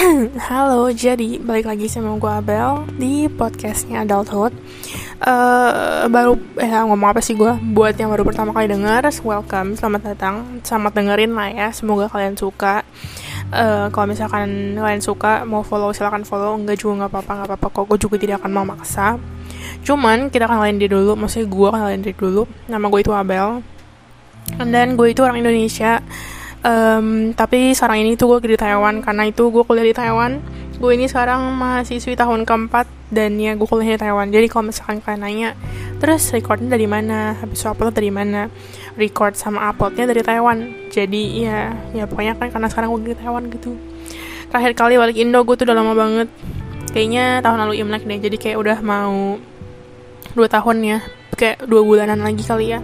Halo, jadi balik lagi sama gue Abel di podcastnya Adulthood. Uh, baru eh ngomong apa sih gue? Buat yang baru pertama kali denger, welcome, selamat datang, selamat dengerin lah ya. Semoga kalian suka. Uh, kalau misalkan kalian suka mau follow silahkan follow enggak juga nggak apa-apa nggak apa-apa kok gue juga tidak akan memaksa cuman kita kenalin dia dulu maksudnya gue kenalin dia dulu nama gue itu Abel dan gue itu orang Indonesia um, tapi sekarang ini tuh gue di Taiwan karena itu gue kuliah di Taiwan. Gue ini sekarang mahasiswi tahun keempat dan ya gue kuliah di Taiwan. Jadi kalau misalkan kalian nanya terus recordnya dari mana? Habis upload dari mana? Record sama uploadnya dari Taiwan. Jadi ya ya pokoknya kan karena sekarang gue di Taiwan gitu. Terakhir kali balik Indo gue tuh udah lama banget. Kayaknya tahun lalu Imlek deh jadi kayak udah mau dua tahun ya. Kayak dua bulanan lagi kali ya.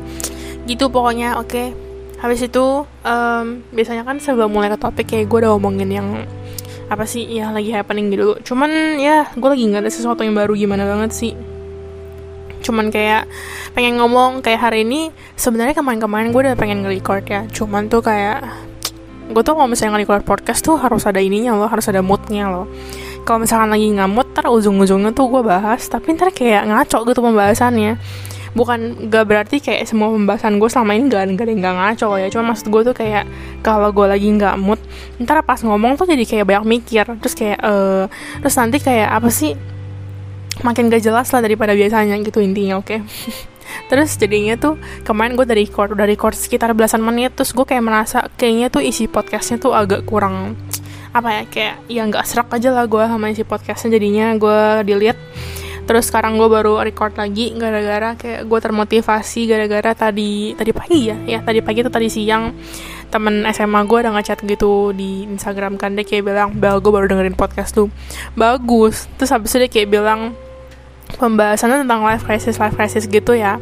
Gitu pokoknya oke. okay habis itu um, biasanya kan sebelum mulai ke topik kayak gue udah ngomongin yang apa sih ya lagi happening gitu. Cuman ya gue lagi nggak ada sesuatu yang baru gimana banget sih. Cuman kayak pengen ngomong kayak hari ini sebenarnya kemarin-kemarin gue udah pengen nge-record ya. Cuman tuh kayak gue tuh kalau misalnya nge-record podcast tuh harus ada ininya loh harus ada moodnya loh. Kalau misalkan lagi mood ntar ujung-ujungnya tuh gue bahas tapi ntar kayak ngaco gitu pembahasannya bukan gak berarti kayak semua pembahasan gue selama ini gak, ada yang gak ngaco ya. Cuma maksud gue tuh kayak kalau gue lagi nggak mood ntar pas ngomong tuh jadi kayak banyak mikir. Terus kayak uh, terus nanti kayak apa sih makin gak jelas lah daripada biasanya gitu intinya oke? Okay? terus jadinya tuh kemarin gue dari record udah record sekitar belasan menit. Terus gue kayak merasa kayaknya tuh isi podcastnya tuh agak kurang apa ya kayak ya nggak serak aja lah gue sama isi podcastnya. Jadinya gue dilihat terus sekarang gue baru record lagi gara-gara kayak gue termotivasi gara-gara tadi tadi pagi ya? Ya tadi pagi tuh tadi siang temen SMA gue udah ngechat gitu di Instagram kan. Dia kayak bilang bel gue baru dengerin podcast tuh bagus. Terus habis itu dia kayak bilang pembahasannya tentang life crisis life crisis gitu ya.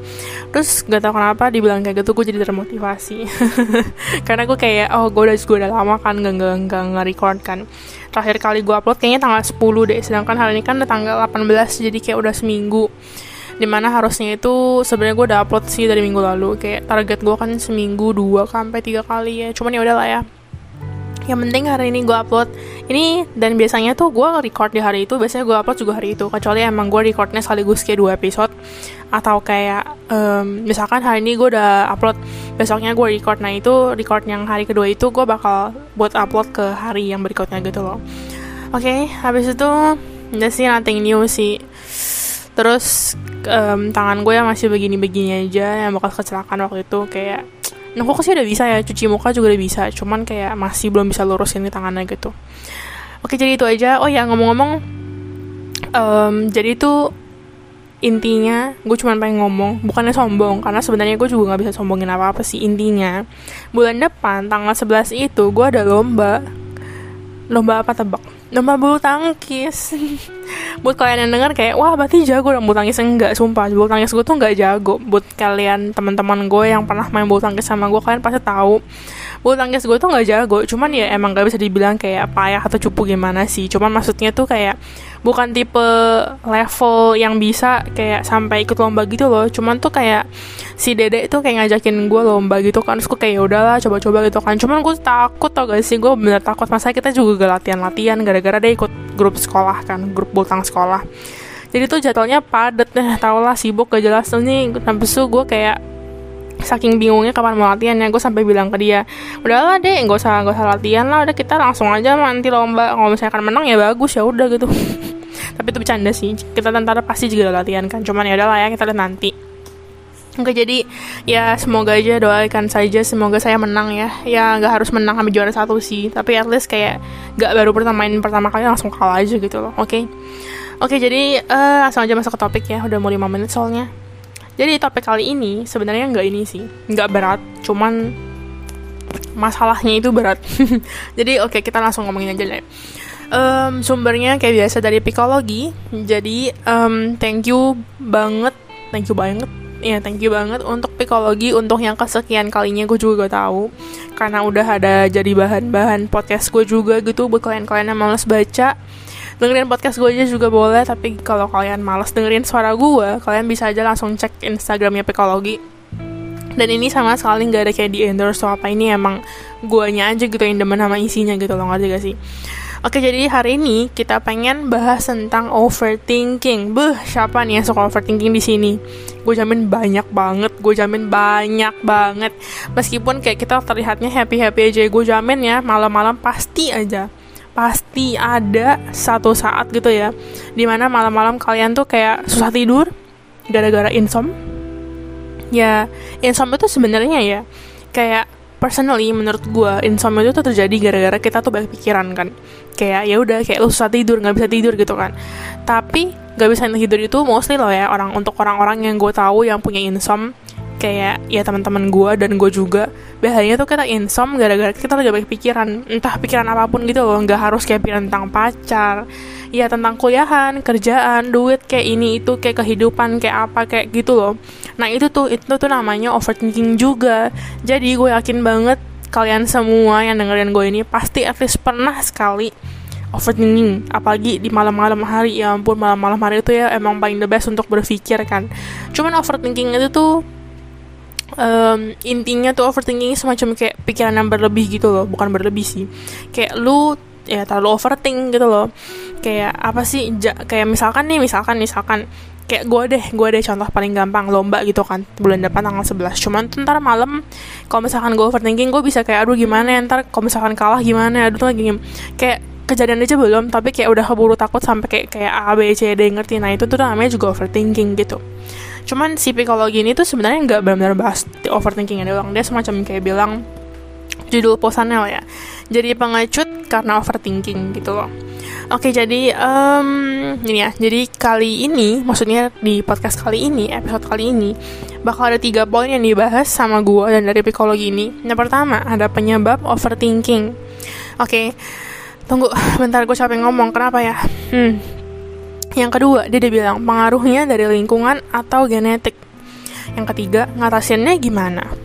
Terus gak tau kenapa dibilang kayak gitu gue jadi termotivasi. Karena gue kayak oh gue udah gue udah lama kan gak gak gak nge-record kan. Terakhir kali gue upload kayaknya tanggal 10 deh sedangkan hari ini kan udah tanggal 18 jadi kayak udah seminggu. Di mana harusnya itu sebenarnya gue udah upload sih dari minggu lalu. Kayak target gue kan seminggu dua sampai tiga kali ya cuman ya udahlah ya yang penting hari ini gue upload. Ini dan biasanya tuh gue record di hari itu biasanya gue upload juga hari itu. Kecuali emang gue recordnya sekaligus kayak dua episode. Atau kayak um, misalkan hari ini gue udah upload besoknya gue record. Nah itu record yang hari kedua itu gue bakal buat upload ke hari yang berikutnya gitu loh. Oke okay, habis itu udah sih nothing new sih. Terus um, tangan gue yang masih begini-begini aja yang bakal kecelakaan waktu itu kayak nengkok sih udah bisa ya cuci muka juga udah bisa cuman kayak masih belum bisa lurusin di tangannya gitu. Oke jadi itu aja. Oh ya ngomong-ngomong um, jadi itu intinya gue cuma pengen ngomong bukannya sombong karena sebenarnya gue juga nggak bisa sombongin apa apa sih intinya. Bulan depan tanggal 11 itu gue ada lomba. Lomba apa tebak lomba bulu tangkis. Buat kalian yang denger kayak wah berarti jago dong bulu tangkis. Enggak sumpah. Bulu tangkis gue tuh nggak jago. Buat kalian teman-teman gue yang pernah main bulu tangkis sama gue kalian pasti tahu bulu tangkis gue tuh nggak jago cuman ya emang gak bisa dibilang kayak payah atau cupu gimana sih. Cuman maksudnya tuh kayak bukan tipe level yang bisa kayak sampai ikut lomba gitu loh. Cuman tuh kayak si dede tuh kayak ngajakin gue lomba gitu kan. Terus gue kayak ya udahlah coba-coba gitu kan. Cuman gue takut tau gak sih? Gue bener takut. Masa kita juga gak latihan-latihan gara-gara dia ikut grup sekolah kan grup bultang sekolah. Jadi tuh jadwalnya padet deh tau lah sibuk gak jelas. Tuh nih habis itu gue kayak saking bingungnya kapan mau latihan ya gue sampai bilang ke dia udahlah deh gak usah gak usah latihan lah udah kita langsung aja nanti lomba kalau misalkan menang ya bagus ya udah gitu. Tapi itu bercanda sih kita tentara pasti juga latihan kan cuman ya udahlah ya kita lihat nanti. Oke jadi ya semoga aja doakan saja semoga saya menang ya. Ya nggak harus menang sampai juara satu sih tapi at least kayak nggak baru pertama main pertama kali langsung kalah aja gitu loh oke? Okay? oke okay, jadi uh, langsung aja masuk ke topik ya udah mau lima menit soalnya jadi topik kali ini sebenarnya nggak ini sih nggak berat cuman masalahnya itu berat. Jadi oke okay, kita langsung ngomongin aja deh. Um, sumbernya kayak biasa dari psikologi. Jadi um, thank you banget thank you banget ya thank you banget untuk psikologi untuk yang kesekian kalinya gue juga gak tahu. Karena udah ada jadi bahan-bahan podcast gue juga gitu buat kalian-kalian yang males baca dengerin podcast gue aja juga boleh tapi kalau kalian males dengerin suara gue kalian bisa aja langsung cek instagramnya psikologi dan ini sama sekali nggak ada kayak di endorse atau apa ini emang guanya aja gitu yang demen sama isinya gitu loh ngerti gak sih Oke, jadi hari ini kita pengen bahas tentang overthinking. Beh, siapa nih yang suka overthinking di sini? Gue jamin banyak banget, gue jamin banyak banget. Meskipun kayak kita terlihatnya happy-happy aja, gue jamin ya malam-malam pasti aja pasti ada satu saat gitu ya di mana malam-malam kalian tuh kayak susah tidur gara-gara insom. Ya insom itu sebenarnya ya kayak personally menurut gue insomnia itu tuh terjadi gara-gara kita tuh banyak pikiran kan. Kayak ya udah kayak lu susah tidur nggak bisa tidur gitu kan. Tapi nggak bisa tidur itu mostly loh ya orang untuk orang-orang yang gue tahu yang punya insom kayak ya teman-teman gue dan gue juga biasanya tuh kita insom gara-gara kita lagi banyak pikiran entah pikiran apa pun gitu loh nggak harus kayak pikiran tentang pacar ya tentang kuliahan kerjaan duit kayak ini itu kayak kehidupan kayak apa kayak gitu loh. Nah itu tuh itu tuh namanya overthinking juga. Jadi gue yakin banget kalian semua yang dengerin gue ini pasti at least pernah sekali overthinking. Apalagi di malam-malam hari ya ampun malam-malam hari itu ya emang paling the best untuk berpikir kan. Cuman overthinking itu tuh um, intinya tuh overthinking semacam kayak pikiran yang berlebih gitu loh bukan berlebih sih. Kayak lu ya terlalu overthink gitu loh. Kayak apa sih ja, kayak misalkan nih misalkan misalkan. Kayak gue deh gue deh contoh paling gampang lomba gitu kan bulan depan tanggal 11 cuman ntar malam kalau misalkan gue overthinking gue bisa kayak aduh gimana ya ntar kalau misalkan kalah gimana ya? Aduh lagi kayak kejadian aja belum tapi kayak udah keburu takut sampai kayak kayak A B C D ngerti. Nah itu tuh namanya juga overthinking gitu cuman si psikologi ini tuh sebenarnya nggak benar-benar bahas overthinking doang. Dia semacam kayak bilang judul posannya ya. Jadi pengecut karena overthinking gitu loh. Oke jadi um, ini ya. Jadi kali ini maksudnya di podcast kali ini episode kali ini bakal ada tiga poin yang dibahas sama gue dan dari psikologi ini. Yang pertama ada penyebab overthinking. Oke tunggu bentar gue capek ngomong. Kenapa ya? Hmm yang kedua dia udah bilang pengaruhnya dari lingkungan atau genetik yang ketiga ngatasinnya gimana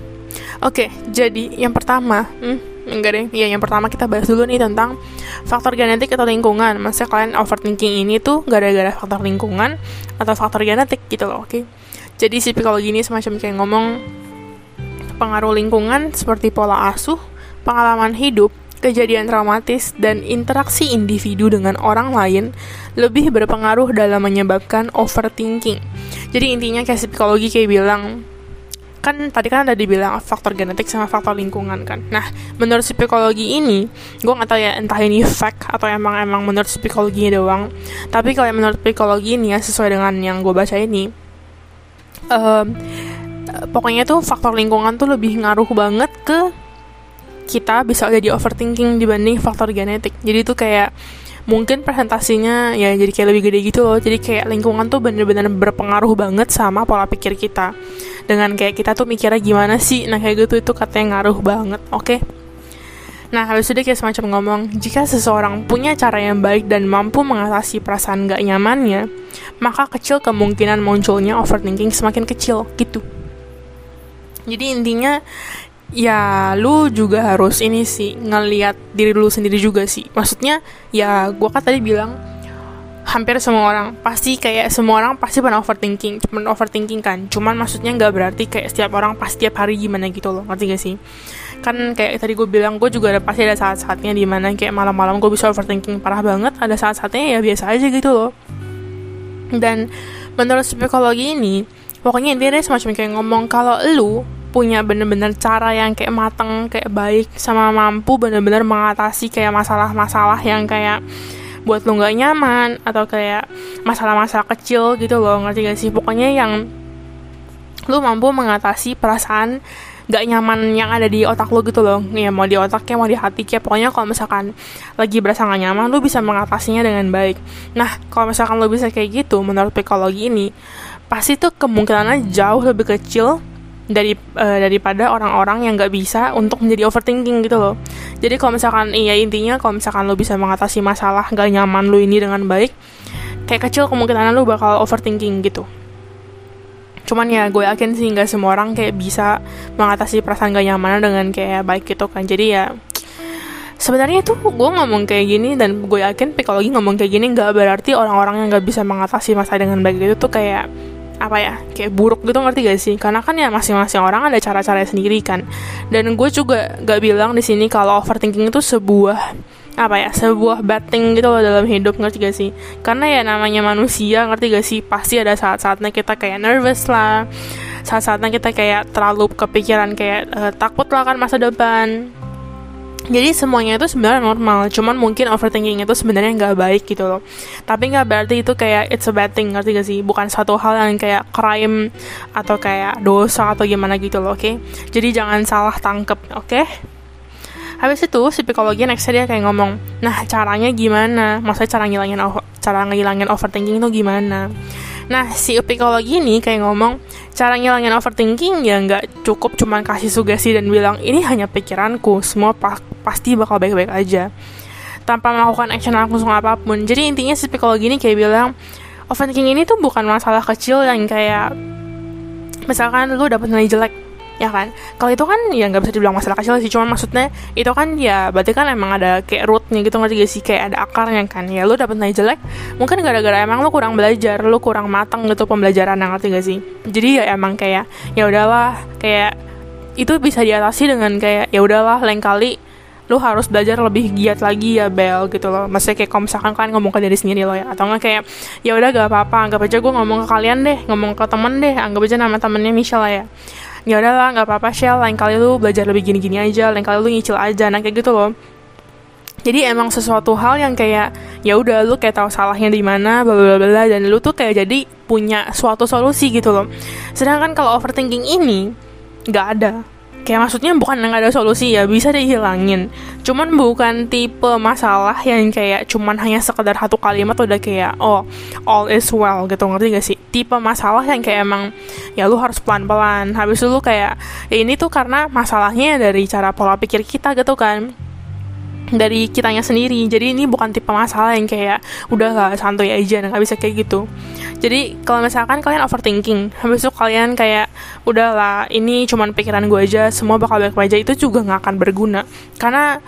Oke, jadi yang pertama, hmm, enggak deh, ya yang pertama kita bahas dulu nih tentang faktor genetik atau lingkungan. Maksudnya kalian overthinking ini tuh gara-gara faktor lingkungan atau faktor genetik gitu loh, oke? Jadi si psikologi ini semacam kayak ngomong pengaruh lingkungan seperti pola asuh, pengalaman hidup, kejadian traumatis, dan interaksi individu dengan orang lain lebih berpengaruh dalam menyebabkan overthinking. Jadi intinya kayak psikologi kayak bilang, kan tadi kan ada dibilang faktor genetik sama faktor lingkungan kan. Nah, menurut psikologi ini, gue nggak tahu ya entah ini fact atau emang emang menurut psikologi doang. Tapi kalau menurut psikologi ini ya sesuai dengan yang gue baca ini, um, pokoknya tuh faktor lingkungan tuh lebih ngaruh banget ke kita bisa jadi overthinking dibanding faktor genetik. Jadi tuh kayak mungkin presentasinya ya jadi kayak lebih gede gitu loh jadi kayak lingkungan tuh bener-bener berpengaruh banget sama pola pikir kita dengan kayak kita tuh mikirnya gimana sih nah kayak gitu itu katanya ngaruh banget oke okay? Nah, habis itu kayak semacam ngomong, jika seseorang punya cara yang baik dan mampu mengatasi perasaan gak nyamannya, maka kecil kemungkinan munculnya overthinking semakin kecil, gitu. Jadi intinya, ya lu juga harus ini sih, ngeliat diri lu sendiri juga sih. Maksudnya, ya gue kan tadi bilang, hampir semua orang pasti kayak semua orang pasti pernah overthinking cuman overthinking kan. Cuman maksudnya nggak berarti kayak setiap orang pasti setiap hari gimana gitu loh ngerti gak sih? Kan kayak tadi gue bilang gue juga ada pasti ada saat-saatnya di mana kayak malam-malam gue bisa overthinking parah banget ada saat-saatnya ya biasa aja gitu loh. Dan menurut psikologi ini pokoknya intinya semacam kayak ngomong kalau lu punya bener-bener cara yang kayak mateng kayak baik sama mampu bener-bener mengatasi kayak masalah-masalah yang kayak buat lo nggak nyaman atau kayak masalah-masalah kecil gitu loh ngerti gak sih? Pokoknya yang lo mampu mengatasi perasaan gak nyaman yang ada di otak lo gitu loh. Ya mau di otaknya mau di hati kayak pokoknya kalau misalkan lagi berasa gak nyaman lo bisa mengatasinya dengan baik. Nah kalau misalkan lo bisa kayak gitu menurut psikologi ini pasti tuh kemungkinannya jauh lebih kecil dari uh, daripada orang-orang yang nggak bisa untuk menjadi overthinking gitu loh. Jadi kalau misalkan iya intinya kalau misalkan lo bisa mengatasi masalah gak nyaman lo ini dengan baik kayak kecil kemungkinan lo bakal overthinking gitu. Cuman ya gue yakin sih nggak semua orang kayak bisa mengatasi perasaan gak nyaman dengan kayak baik gitu kan. Jadi ya sebenarnya tuh gue ngomong kayak gini dan gue yakin psikologi ngomong kayak gini nggak berarti orang-orang yang nggak bisa mengatasi masalah dengan baik itu tuh kayak apa ya kayak buruk gitu ngerti gak sih? Karena kan ya masing-masing orang ada cara-cara sendiri kan. Dan gue juga gak bilang di sini kalau overthinking itu sebuah apa ya sebuah bad thing gitu loh dalam hidup ngerti gak sih? Karena ya namanya manusia ngerti gak sih? Pasti ada saat-saatnya kita kayak nervous lah. Saat-saatnya kita kayak terlalu kepikiran kayak uh, takut lah kan masa depan jadi semuanya itu sebenarnya normal cuman mungkin overthinking itu sebenarnya nggak baik gitu loh tapi nggak berarti itu kayak it's a bad thing ngerti gak sih bukan satu hal yang kayak crime atau kayak dosa atau gimana gitu loh oke okay? jadi jangan salah tangkep oke okay? habis itu si psikologi nextnya dia kayak ngomong nah caranya gimana maksudnya cara ngilangin cara ngilangin overthinking itu gimana nah si psikologi ini kayak ngomong cara ngilangin overthinking ya nggak cukup cuma kasih sugesti dan bilang ini hanya pikiranku semua pa pasti bakal baik-baik aja. Tanpa melakukan action langsung apa pun. Jadi intinya si psikologi ini kayak bilang overthinking ini tuh bukan masalah kecil yang kayak misalkan lu dapet nilai jelek ya kan? Kalau itu kan ya nggak bisa dibilang masalah kecil sih. Cuma maksudnya itu kan ya berarti kan emang ada kayak rootnya gitu ngerti gak sih? Kayak ada akarnya kan. Ya lu dapet nilai jelek mungkin gara-gara emang lu kurang belajar lu kurang matang gitu pembelajaran ngerti gak sih? Jadi ya emang kayak ya udahlah kayak itu bisa diatasi dengan kayak ya udahlah lain kali lu harus belajar lebih giat lagi ya Bel gitu loh. Maksudnya kayak kalau misalkan kan ngomong ke diri sendiri lo ya. Atau enggak kayak ya udah gak apa-apa anggap aja gue ngomong ke kalian deh ngomong ke temen deh anggap aja nama temennya Michelle lah ya ya udahlah nggak apa-apa Shell. Lain kali lu belajar lebih gini-gini aja lain kali lu nyicil aja nah kayak gitu loh. Jadi emang sesuatu hal yang kayak ya udah lu kayak tahu salahnya di mana bla bla bla dan lu tuh kayak jadi punya suatu solusi gitu loh. Sedangkan kalau overthinking ini nggak ada kayak maksudnya bukan yang ada solusi ya bisa dihilangin. Cuman bukan tipe masalah yang kayak cuman hanya sekedar satu kalimat udah kayak oh all is well gitu ngerti gak sih? Tipe masalah yang kayak emang ya lu harus pelan-pelan. Habis itu lu kayak ya ini tuh karena masalahnya dari cara pola pikir kita gitu kan dari kitanya sendiri. Jadi ini bukan tipe masalah yang kayak udah lah santuy aja nggak bisa kayak gitu. Jadi kalau misalkan kalian overthinking habis itu kalian kayak udahlah ini cuman pikiran gue aja semua bakal baik aja itu juga nggak akan berguna. Karena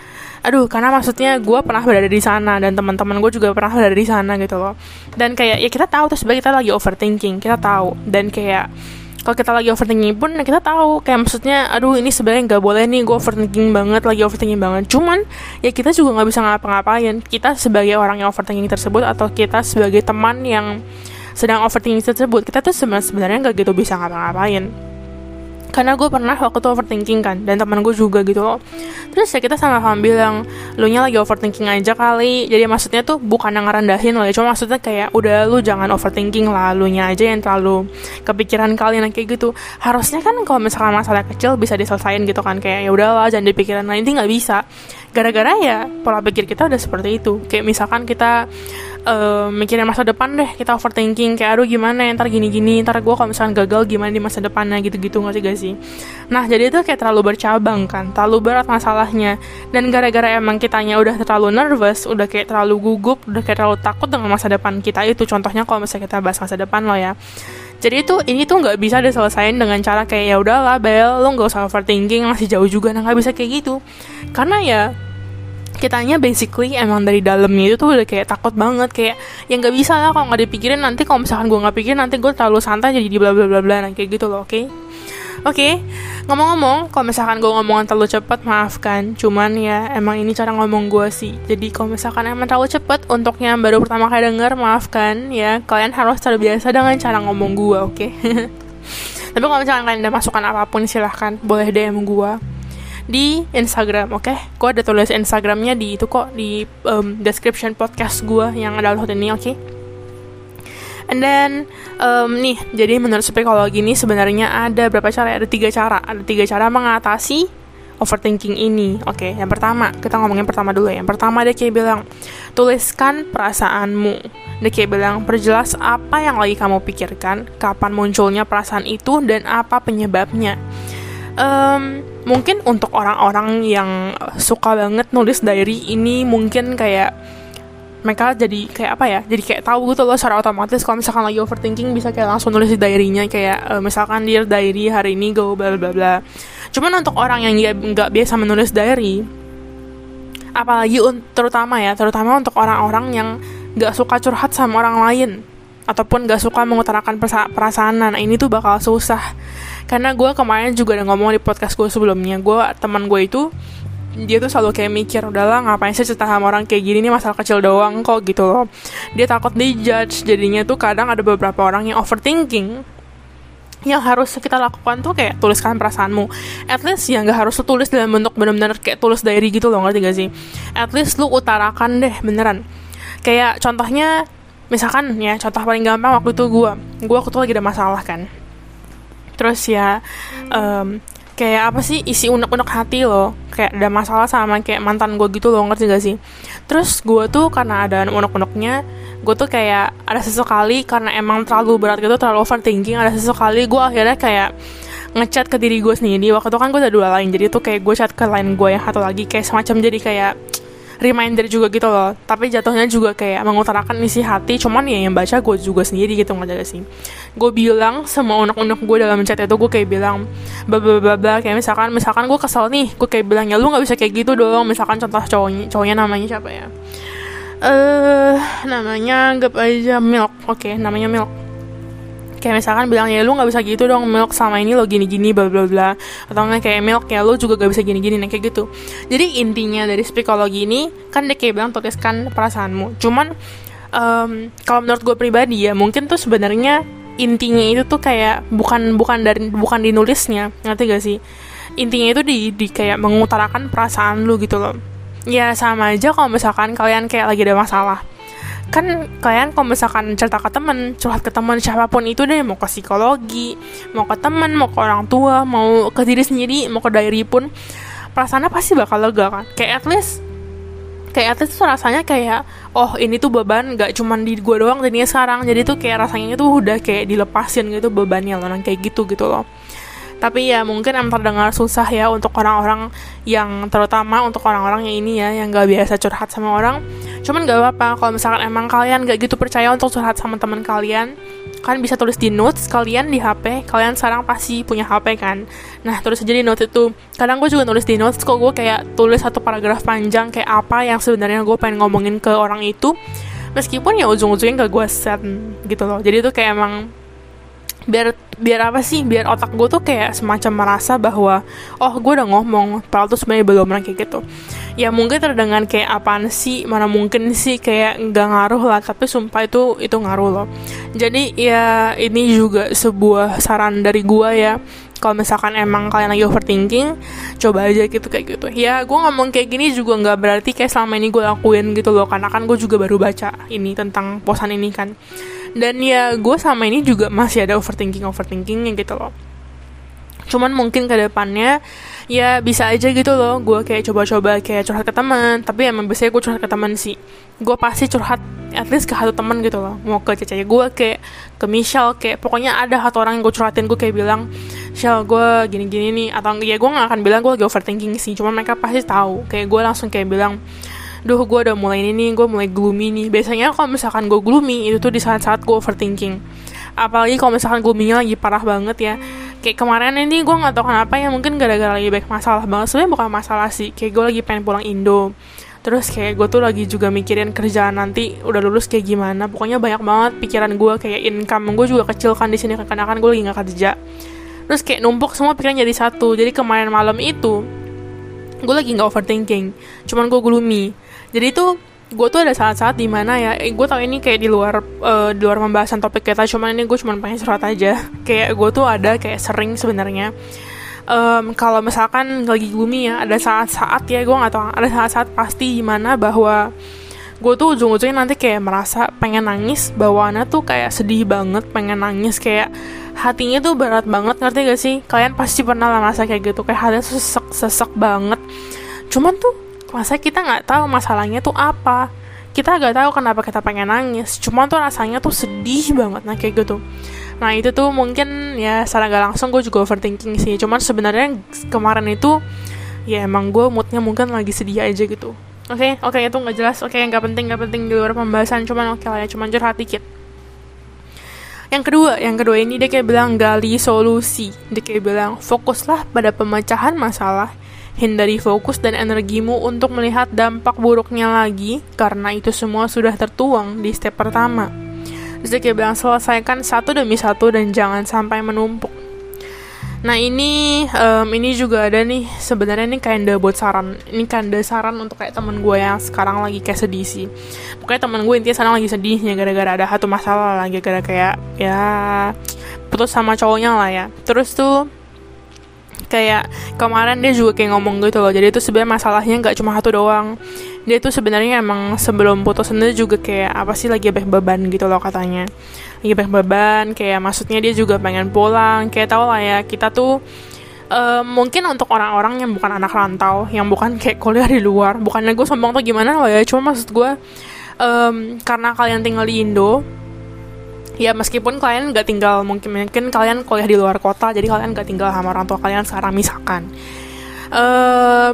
aduh karena maksudnya gue pernah berada di sana dan teman-teman gue juga pernah berada di sana gitu loh. Dan kayak ya kita tahu terus kita lagi overthinking kita tahu. Dan kayak kalau kita lagi overthinking pun kita tahu. Kayak maksudnya aduh ini sebenarnya nggak boleh nih gue overthinking banget lagi overthinking banget. Cuman ya kita juga nggak bisa ngapa-ngapain. Kita sebagai orang yang overthinking tersebut atau kita sebagai teman yang sedang overthinking tersebut kita tuh sebenarnya nggak gitu bisa ngapa-ngapain karena gue pernah waktu itu overthinking kan dan teman gue juga gitu loh. Terus ya kita sama-sama bilang lu nya lagi overthinking aja kali. Jadi maksudnya tuh bukan yang ngerendahin loh ya cuma maksudnya kayak udah lu jangan overthinking lah lu nya aja yang terlalu kepikiran kalian kayak gitu. Harusnya kan kalau misalkan masalah kecil bisa diselesain gitu kan kayak ya udahlah jangan dipikiran ini nggak bisa gara-gara ya pola pikir kita udah seperti itu. Kayak misalkan kita uh, mikirin masa depan deh kita overthinking kayak aduh gimana ya, ntar gini-gini ntar gue kalau misalnya gagal gimana di masa depannya gitu-gitu nggak sih gak sih? Nah jadi itu kayak terlalu bercabang kan terlalu berat masalahnya. Dan gara-gara emang kitanya udah terlalu nervous udah kayak terlalu gugup udah kayak terlalu takut dengan masa depan kita itu contohnya kalau misalnya kita bahas masa depan lo ya jadi itu ini tuh nggak bisa diselesain dengan cara kayak ya udahlah Bel lo nggak usah overthinking masih jauh juga nah nggak bisa kayak gitu karena ya kitanya basically emang dari dalamnya itu tuh udah kayak takut banget kayak yang nggak bisa lah kalau nggak dipikirin nanti kalau misalkan gue nggak pikirin nanti gue terlalu santai jadi di bla bla bla bla nah, kayak gitu loh oke okay? Oke okay? ngomong-ngomong kalau misalkan gue ngomongan terlalu cepat maafkan cuman ya emang ini cara ngomong gue sih jadi kalau misalkan emang terlalu cepat untuk yang baru pertama kali denger maafkan ya kalian harus terbiasa dengan cara ngomong gue oke okay? tapi kalau misalkan kalian ada masukan apa pun silahkan boleh DM gue di Instagram, oke? Okay? Gue ada tulis Instagramnya di itu kok di um, description podcast gue yang ada waktu ini, oke? Okay? And then um, nih, jadi menurut psikologi ini sebenarnya ada berapa cara? Ada tiga cara. Ada tiga cara mengatasi overthinking ini. Oke, okay, yang pertama kita ngomongin pertama dulu ya. Yang pertama dia kayak bilang tuliskan perasaanmu. Dia kayak bilang perjelas apa yang lagi kamu pikirkan, kapan munculnya perasaan itu dan apa penyebabnya um, mungkin untuk orang-orang yang suka banget nulis diary ini mungkin kayak mereka jadi kayak apa ya jadi kayak tahu gitu loh secara otomatis kalau misalkan lagi overthinking bisa kayak langsung nulis di diarynya kayak uh, misalkan dia diary hari ini go bla bla bla. Cuman untuk orang yang nggak biasa menulis diary apalagi terutama ya terutama untuk orang-orang yang nggak suka curhat sama orang lain ataupun gak suka mengutarakan perasaan nah ini tuh bakal susah. Karena gue kemarin juga udah ngomong di podcast gue sebelumnya gue teman gue itu dia tuh selalu kayak mikir udahlah ngapain sih cerita sama orang kayak gini? Nih masalah kecil doang kok gitu loh. Dia takut dijudge. Jadinya tuh kadang ada beberapa orang yang overthinking yang harus kita lakukan tuh kayak tuliskan perasaanmu. At least ya nggak harus tulis dalam bentuk bener-bener kayak tulis diary gitu loh ngerti gak sih? At least lu utarakan deh beneran. Kayak contohnya misalkan ya contoh paling gampang waktu itu gue gue waktu itu lagi ada masalah kan. Terus ya um, kayak apa sih isi unek-unek hati loh kayak ada masalah sama kayak mantan gue gitu loh ngerti gak sih? Terus gue tuh karena ada unek-uneknya gue tuh kayak ada sesekali karena emang terlalu berat gitu terlalu overthinking ada sesekali gue akhirnya kayak ngechat ke diri gue sendiri. Waktu itu kan gue udah dua lain jadi tuh kayak gue chat ke lain gue yang satu lagi kayak semacam jadi kayak reminder juga gitu loh. Tapi jatuhnya juga kayak mengutarakan isi hati. Cuman ya yang baca gue juga sendiri gitu nggak ada sih. Gue bilang semua unek-unek gue dalam chat itu gue kayak bilang bla bla bla kayak misalkan misalkan gue kesel nih gue kayak bilang ya lu nggak bisa kayak gitu dong. Misalkan contoh cowoknya cowoknya namanya siapa ya? Eh uh, namanya anggap aja milk. Oke okay, namanya milk kayak misalkan bilang ya lu nggak bisa gitu dong milk sama ini lo gini gini bla bla bla. Atau nggak kayak milk ya lu juga gak bisa gini gini nah kayak gitu. Jadi intinya dari psikologi ini kan dia kayak bilang tuliskan perasaanmu. Cuman um, kalau menurut gue pribadi ya mungkin tuh sebenarnya intinya itu tuh kayak bukan bukan dari bukan di nulisnya ngerti gak sih? Intinya itu di, di kayak mengutarakan perasaan lu gitu loh. Ya sama aja kalau misalkan kalian kayak lagi ada masalah kan kalian kalau misalkan cerita ke temen curhat ke temen siapa pun itu deh mau ke psikologi mau ke temen mau ke orang tua mau ke diri sendiri mau ke diary pun perasaannya pasti bakal lega kan. Kayak at least kayak at least tuh rasanya kayak oh ini tuh beban gak cuman di gue doang jadinya sekarang. Jadi tuh kayak rasanya itu udah kayak dilepasin gitu bebannya loh kayak gitu gitu loh tapi ya mungkin emang terdengar susah ya untuk orang-orang yang terutama untuk orang-orang yang ini ya yang gak biasa curhat sama orang. Cuman gak apa-apa kalau misalkan emang kalian gak gitu percaya untuk curhat sama teman kalian kan bisa tulis di notes kalian di HP kalian sekarang pasti punya HP kan? Nah tulis aja di notes itu. Kadang gue juga nulis di notes kok gue kayak tulis satu paragraf panjang kayak apa yang sebenarnya gue pengen ngomongin ke orang itu. Meskipun ya ujung-ujungnya gak gue set gitu loh. Jadi itu kayak emang biar biar apa sih? Biar otak gue tuh kayak semacam merasa bahwa oh gue udah ngomong padahal tuh sebenarnya belum kayak gitu. Ya mungkin terdengar kayak apaan sih? Mana mungkin sih? Kayak nggak ngaruh lah tapi sumpah itu itu ngaruh loh. Jadi ya ini juga sebuah saran dari gue ya. Kalau misalkan emang kalian lagi overthinking coba aja gitu kayak gitu. Ya gue ngomong kayak gini juga nggak berarti kayak selama ini gue lakuin gitu loh karena kan gue juga baru baca ini tentang posan ini kan dan ya gue sama ini juga masih ada overthinking overthinkingnya gitu loh. Cuman mungkin ke depannya ya bisa aja gitu loh gue kayak coba-coba kayak curhat ke teman. Tapi emang biasanya gue curhat ke teman sih. Gue pasti curhat at least ke satu teman gitu loh. Mau ke cece gue kayak ke Michelle kayak pokoknya ada satu orang yang gue curhatin gue kayak bilang Michelle gue gini-gini nih. Atau ya gue gak akan bilang gue lagi overthinking sih. Cuman mereka pasti tahu. Kayak gue langsung kayak bilang duh gue udah mulai ini nih gue mulai gloomy nih. Biasanya kalau misalkan gue gloomy itu tuh di saat-saat gue overthinking. Apalagi kalau misalkan gloomy-nya lagi parah banget ya. Kayak kemarin ini gue nggak tahu kenapa ya mungkin gara-gara lagi banyak masalah banget. Sebenarnya bukan masalah sih kayak gue lagi pengen pulang Indo. Terus kayak gue tuh lagi juga mikirin kerjaan nanti udah lulus kayak gimana. Pokoknya banyak banget pikiran gue kayak income gue juga kecil kan di sini karena kan gue lagi nggak kerja. Terus kayak numpuk semua pikiran jadi satu. Jadi kemarin malam itu gue lagi nggak overthinking. Cuman gue gloomy jadi itu gue tuh ada saat-saat di mana ya eh, gue tau ini kayak di luar uh, di luar pembahasan topik kita cuman ini gue cuma pengen surat aja. Kayak gue tuh ada kayak sering sebenarnya um, kalau misalkan lagi gloomy ya ada saat-saat ya gue nggak tau ada saat-saat pasti di mana bahwa gue tuh ujung-ujungnya nanti kayak merasa pengen nangis bawaannya tuh kayak sedih banget pengen nangis kayak hatinya tuh berat banget ngerti gak sih? Kalian pasti pernah lah merasa kayak gitu kayak hatinya sesek sesek banget. Cuman tuh masa kita nggak tahu masalahnya tuh apa? Kita nggak tahu kenapa kita pengen nangis. Cuma tuh rasanya tuh sedih banget. Nah kayak gitu. Nah itu tuh mungkin ya secara gak langsung gue juga overthinking sih. Cuman sebenarnya kemarin itu ya emang gue moodnya mungkin lagi sedih aja gitu. Oke? Okay? oke okay, itu nggak jelas. Oke okay, nggak penting nggak penting di luar pembahasan. Cuman oke okay lah ya cuman curhat dikit. Yang kedua yang kedua ini dia kayak bilang gali solusi. Dia kayak bilang fokuslah pada pemecahan masalah Hindari fokus dan energimu untuk melihat dampak buruknya lagi karena itu semua sudah tertuang di step pertama. Terus bilang selesaikan satu demi satu dan jangan sampai menumpuk. Nah ini um, ini juga ada nih sebenarnya ini kinda buat saran ini kinda saran untuk kayak temen gue yang sekarang lagi kayak sedih sih. Pokoknya temen gue intinya sekarang lagi sedihnya gara-gara ada satu masalah lagi gara kayak ya putus sama cowoknya lah ya. Terus tuh kayak kemarin dia juga kayak ngomong gitu loh. Jadi itu sebenarnya masalahnya nggak cuma satu doang. Dia tuh sebenarnya emang sebelum putus sendiri juga kayak apa sih lagi banyak beban gitu loh katanya lagi banyak beban kayak maksudnya dia juga pengen pulang kayak tau lah ya kita tuh uh, mungkin untuk orang-orang yang bukan anak rantau yang bukan kayak kuliah di luar bukannya gue sombong tuh gimana loh ya cuma maksud gue um, karena kalian tinggal di Indo ya meskipun kalian nggak tinggal mungkin mungkin kalian kuliah di luar kota jadi kalian nggak tinggal sama orang tua kalian sekarang misalkan. Uh,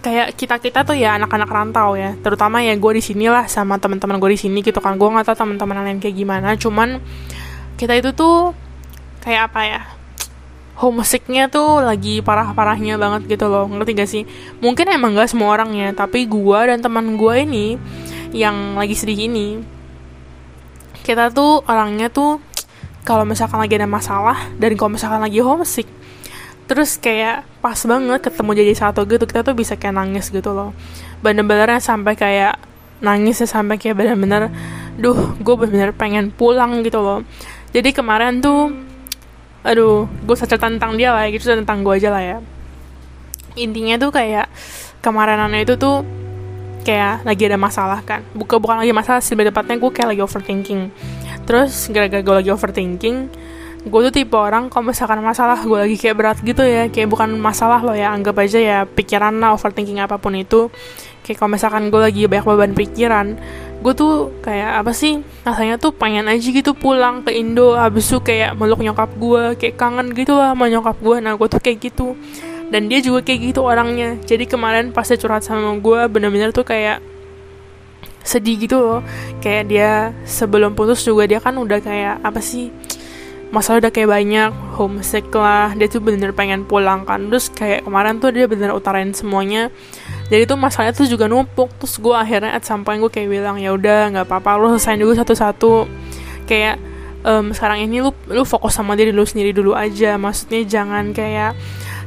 kayak kita kita tuh ya anak-anak rantau ya. Terutama ya gue di sini lah sama teman-teman gue di sini gitu kan. Gue nggak tahu teman-teman lain kayak gimana cuman kita itu tuh kayak apa ya homesicknya tuh lagi parah-parahnya banget gitu loh. Ngerti gak sih? Mungkin emang gak semua orang ya tapi gue dan teman gue ini yang lagi sedih ini kita tuh orangnya tuh kalau misalkan lagi ada masalah dan kalau misalkan lagi homesick terus kayak pas banget ketemu jadi satu gitu kita tuh bisa kayak nangis gitu loh. Bener-bener sampai kayak nangis ya sampai kayak bener-bener duh gue bener-bener pengen pulang gitu loh. Jadi kemarin tuh aduh gue cerita tentang dia lah gitu tentang gue aja lah ya. Intinya tuh kayak kemarahannya itu tuh kayak lagi ada masalah kan. Bukan bukan lagi masalah sih lebih tepatnya gue kayak lagi overthinking. Terus gara-gara gue lagi overthinking gue tuh tipe orang kalau misalkan masalah gue lagi kayak berat gitu ya kayak bukan masalah loh ya anggap aja ya pikiran lah overthinking apa pun itu. Kayak kalau misalkan gue lagi banyak beban pikiran gue tuh kayak apa sih rasanya tuh pengen aja gitu pulang ke Indo habis itu kayak meluk nyokap gue kayak kangen gitu lah sama nyokap gue nah gue tuh kayak gitu dan dia juga kayak gitu orangnya. Jadi kemarin pas dia curhat sama gue bener-bener tuh kayak sedih gitu loh. Kayak dia sebelum putus juga dia kan udah kayak apa sih masalah udah kayak banyak homesick lah. Dia tuh bener-bener pengen pulang kan. Terus kayak kemarin tuh dia bener utarain semuanya. Jadi tuh masalahnya tuh juga numpuk. Terus gue akhirnya at sampai gue kayak bilang ya udah nggak apa-apa lu selesaiin dulu satu-satu. Kayak um, sekarang ini lu lu fokus sama diri lu sendiri dulu aja. Maksudnya jangan kayak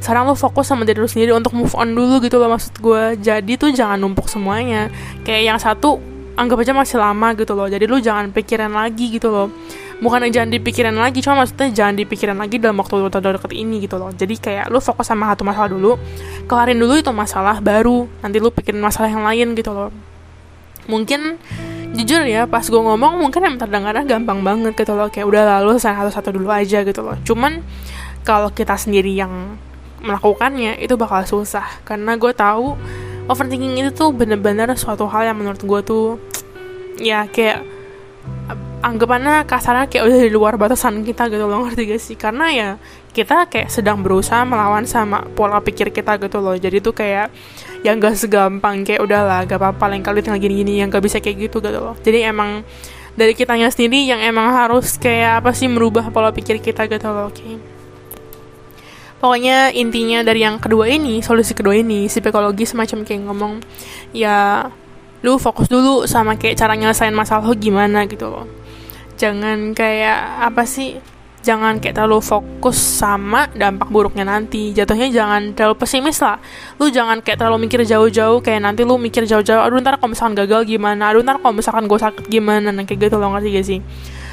sekarang lu fokus sama diri lu sendiri untuk move on dulu gitu loh maksud gue jadi tuh jangan numpuk semuanya. Kayak yang satu anggap aja masih lama gitu loh. Jadi lu jangan pikiran lagi gitu loh. Bukan jangan dipikirin lagi cuma maksudnya jangan dipikirin lagi dalam waktu deket ini gitu loh. Jadi kayak lu fokus sama satu masalah dulu kelarin dulu itu masalah baru. Nanti lu pikirin masalah yang lain gitu loh. Mungkin jujur ya pas gue ngomong mungkin yang terdengarnya gampang banget gitu loh. Kayak udah lalu satu-satu dulu aja gitu loh. Cuman kalau kita sendiri yang melakukannya itu bakal susah. Karena gue tahu overthinking itu tuh bener-bener suatu hal yang menurut gue tuh ya kayak anggapannya kasarnya kayak udah di luar batasan kita gitu loh ngerti gak sih? Karena ya kita kayak sedang berusaha melawan sama pola pikir kita gitu loh. Jadi tuh kayak yang gak segampang kayak udahlah gak apa-apa lain kali tinggal gini-gini yang gak bisa kayak gitu gitu loh. Jadi emang dari kitanya sendiri yang emang harus kayak apa sih merubah pola pikir kita gitu loh oke okay? Pokoknya intinya dari yang kedua ini solusi kedua ini si psikologi semacam kayak ngomong ya lu fokus dulu sama kayak cara nyelesain masalah lu gimana gitu loh. Jangan kayak apa sih jangan kayak terlalu fokus sama dampak buruknya nanti. Jatuhnya jangan terlalu pesimis lah. Lu jangan kayak terlalu mikir jauh-jauh kayak nanti lu mikir jauh-jauh aduh ntar kalau misalkan gagal gimana? Aduh ntar kalau misalkan gue sakit gimana? Nah kayak gitu loh ngerti gak sih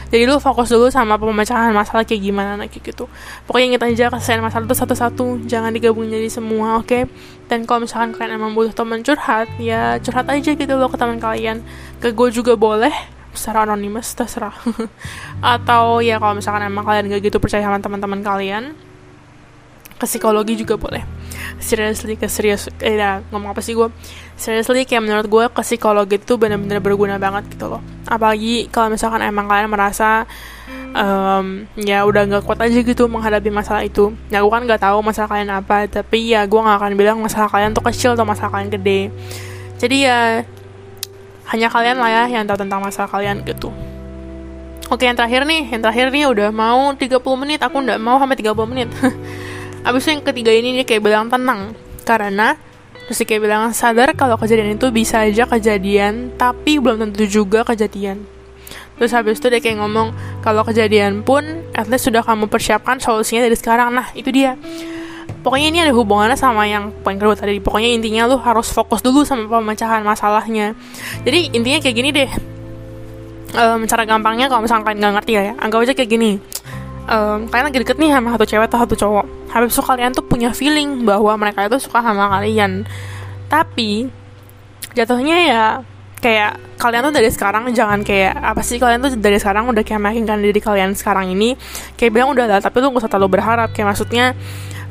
jadi lu fokus dulu sama pemecahan masalah kayak gimana nah kayak gitu. Pokoknya inget aja keselesaian masalah itu satu-satu. Jangan digabung jadi semua oke? Okay? dan kalau misalkan kalian emang butuh teman curhat ya curhat aja gitu loh ke teman kalian. Ke gue juga boleh. Secara anonimus terserah. Atau ya kalau misalkan emang kalian gak gitu percaya sama teman-teman kalian ke psikologi juga boleh seriously ke serius eh ya, ngomong apa sih gue seriously kayak menurut gue ke psikologi itu benar-benar berguna banget gitu loh. Apalagi kalau misalkan emang kalian merasa um, ya udah nggak kuat aja gitu menghadapi masalah itu. Ya gue kan nggak tahu masalah kalian apa tapi ya gue nggak akan bilang masalah kalian tuh kecil atau masalah kalian gede. Jadi ya hanya kalian lah ya yang tahu tentang masalah kalian gitu. Oke yang terakhir nih, yang terakhir nih udah mau 30 menit, aku nggak mau sampai 30 menit Abis itu yang ketiga ini dia kayak bilang tenang. Karena Terus dia kayak bilang sadar kalau kejadian itu bisa aja kejadian Tapi belum tentu juga kejadian. Terus habis itu dia kayak ngomong kalau kejadian pun at least sudah kamu persiapkan solusinya dari sekarang. Nah itu dia. Pokoknya ini ada hubungannya sama yang poin kedua tadi. Pokoknya intinya lu harus fokus dulu sama pemecahan masalahnya. Jadi intinya kayak gini deh. Um, cara gampangnya kalau misalnya kalian nggak ngerti ya anggap aja kayak gini um, kalian lagi deket nih sama satu cewek atau satu cowok? Habis itu kalian tuh punya feeling bahwa mereka itu suka sama kalian. Tapi jatuhnya ya kayak kalian tuh dari sekarang jangan kayak apa sih kalian tuh dari sekarang udah kayak meyakinkan diri kalian sekarang ini kayak bilang udah lah tapi lu gak usah terlalu berharap. Kayak maksudnya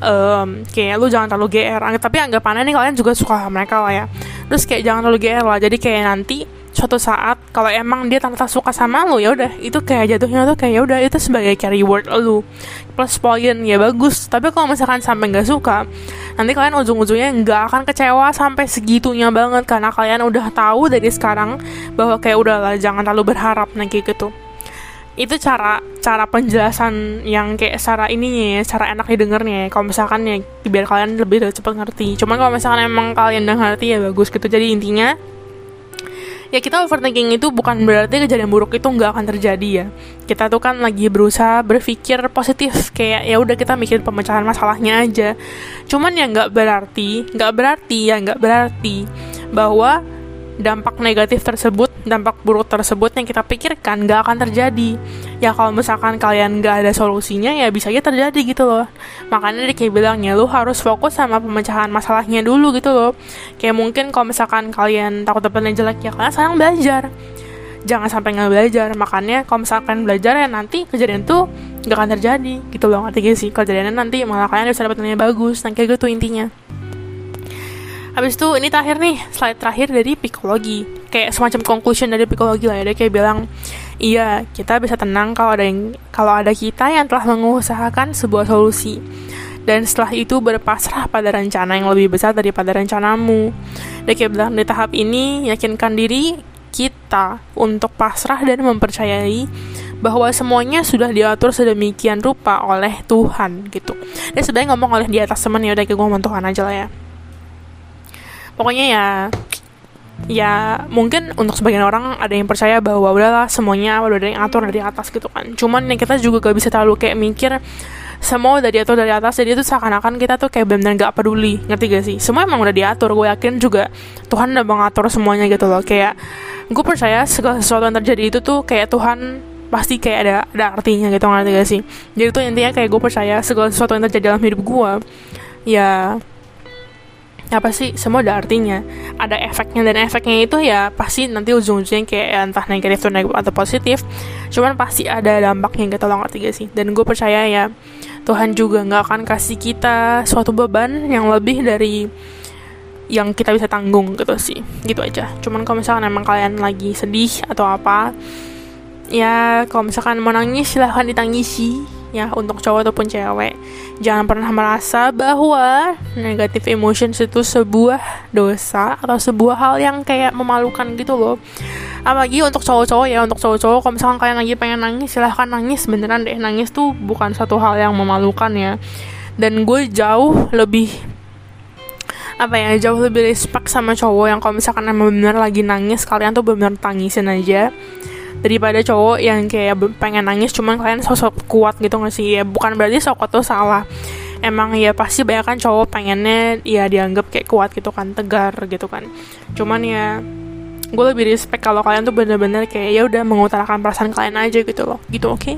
um, kayak lu jangan terlalu GR tapi anggapannya nih kalian juga suka mereka lah ya. Terus kayak jangan terlalu GR lah. Jadi kayak nanti suatu saat kalau emang dia ternyata suka sama lu ya udah. Itu kayak jatuhnya tuh kayak ya udah itu sebagai carry word lu plus poin ya bagus. Tapi kalau misalkan sampai nggak suka nanti kalian ujung-ujungnya nggak akan kecewa sampai segitunya banget. Karena kalian udah tahu dari sekarang bahwa kayak udahlah jangan terlalu berharap nih kayak gitu. Itu cara cara penjelasan yang kayak cara ininya ya cara enak didengarnya ya. kalau misalkan ya biar kalian lebih cepat ngerti. Cuman kalau misalkan emang kalian udah ngerti ya bagus gitu. Jadi intinya ya kita overthinking itu bukan berarti kejadian buruk itu nggak akan terjadi ya kita tuh kan lagi berusaha berpikir positif kayak ya udah kita mikir pemecahan masalahnya aja cuman ya nggak berarti nggak berarti ya nggak berarti bahwa dampak negatif tersebut, dampak buruk tersebut yang kita pikirkan gak akan terjadi. Ya kalau misalkan kalian gak ada solusinya ya bisa aja terjadi gitu loh. Makanya dia kayak bilangnya lu harus fokus sama pemecahan masalahnya dulu gitu loh. Kayak mungkin kalau misalkan kalian takut dapetnya jelek ya kalian sekarang belajar. Jangan sampai nggak belajar. Makanya kalau misalkan belajar ya nanti kejadian tuh gak akan terjadi gitu loh. Ngerti gak sih? Kejadiannya nanti malah kalian bisa dapet nilai bagus. Nah kayak gitu intinya. Habis itu ini terakhir nih, slide terakhir dari psikologi. Kayak semacam conclusion dari psikologi lah ya. Dia kayak bilang, iya kita bisa tenang kalau ada yang kalau ada kita yang telah mengusahakan sebuah solusi. Dan setelah itu berpasrah pada rencana yang lebih besar daripada rencanamu. Dia kayak bilang di tahap ini yakinkan diri kita untuk pasrah dan mempercayai bahwa semuanya sudah diatur sedemikian rupa oleh Tuhan gitu. Dia sebenarnya ngomong oleh di atas teman ya udah gue ngomong Tuhan aja lah ya pokoknya ya ya mungkin untuk sebagian orang ada yang percaya bahwa udahlah semuanya udah ada yang atur dari atas gitu kan. Cuman yang kita juga gak bisa terlalu kayak mikir semua udah diatur dari atas jadi itu seakan-akan kita tuh kayak benar-benar gak peduli. Ngerti gak sih? Semua emang udah diatur gue yakin juga Tuhan udah mengatur semuanya gitu loh. Kayak gue percaya segala sesuatu yang terjadi itu tuh kayak Tuhan pasti kayak ada ada artinya gitu ngerti gak sih? Jadi tuh intinya kayak gue percaya segala sesuatu yang terjadi dalam hidup gue ya apa sih? Semua ada artinya. Ada efeknya dan efeknya itu ya pasti nanti ujung-ujungnya kayak ya, entah negatif atau negatif atau positif. Cuman pasti ada dampaknya gitu loh ngerti gak sih. Dan gue percaya ya Tuhan juga nggak akan kasih kita suatu beban yang lebih dari yang kita bisa tanggung gitu sih. Gitu aja. Cuman kalau misalkan emang kalian lagi sedih atau apa ya kalau misalkan mau nangis silahkan ditangisi ya untuk cowok ataupun cewek. Jangan pernah merasa bahwa negatif emotions itu sebuah dosa atau sebuah hal yang kayak memalukan gitu loh. Apalagi untuk cowok-cowok ya untuk cowok-cowok kalau misalkan kalian lagi pengen nangis silahkan nangis beneran deh. Nangis tuh bukan satu hal yang memalukan ya. Dan gue jauh lebih apa ya jauh lebih respect sama cowok yang kalau misalkan emang bener lagi nangis kalian tuh bener tangisin aja daripada cowok yang kayak pengen nangis cuman kalian sosok kuat gitu gak sih? Ya bukan berarti sok tuh salah. Emang ya pasti banyak kan cowok pengennya ya dianggap kayak kuat gitu kan tegar gitu kan. Cuman ya gue lebih respect kalau kalian tuh bener-bener kayak ya udah mengutarakan perasaan kalian aja gitu loh. Gitu oke? Okay?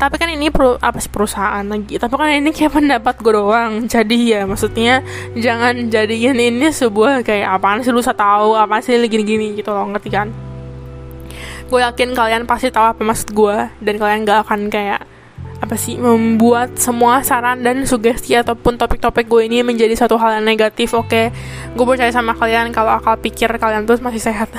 tapi kan ini pro, apa sih perusahaan lagi? Tapi kan ini kayak pendapat gue doang. Jadi ya maksudnya jangan jadiin ini sebuah kayak apaan sih lu tahu apa sih gini-gini gitu loh. Ngerti kan gue yakin kalian pasti tahu apa maksud gue dan kalian gak akan kayak apa sih membuat semua saran dan sugesti ataupun topik-topik gue ini menjadi satu hal yang negatif oke okay? gue percaya sama kalian kalau akal pikir kalian tuh masih sehat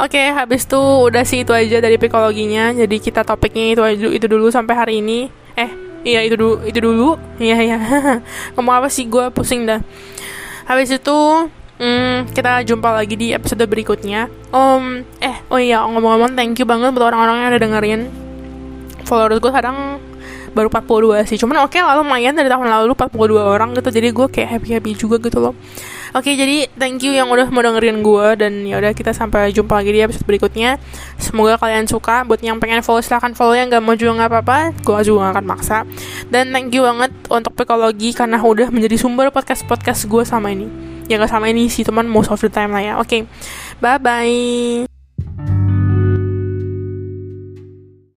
Oke, okay, habis itu udah sih itu aja dari psikologinya. Jadi kita topiknya itu aja itu dulu sampai hari ini. Eh, iya itu dulu, itu dulu. Iya iya. Ngomong apa sih gue pusing dah. Habis itu Hmm, kita jumpa lagi di episode berikutnya. Om, eh, oh iya, ngomong-ngomong, thank you banget buat orang-orang yang udah dengerin. Followers gue kadang baru 42 sih. Cuman oke okay lah lumayan dari tahun lalu 42 orang gitu. Jadi gue kayak happy-happy juga gitu loh. Oke, jadi thank you yang udah mau dengerin gue dan ya udah kita sampai jumpa lagi di episode berikutnya. Semoga kalian suka. Buat yang pengen follow silahkan follow yang gak mau juga nggak apa-apa. Gue juga gak akan maksa. Dan thank you banget untuk psikologi karena udah menjadi sumber podcast podcast gue sama ini. Ya gak sama ini sih teman most of the time lah ya. Oke, bye bye.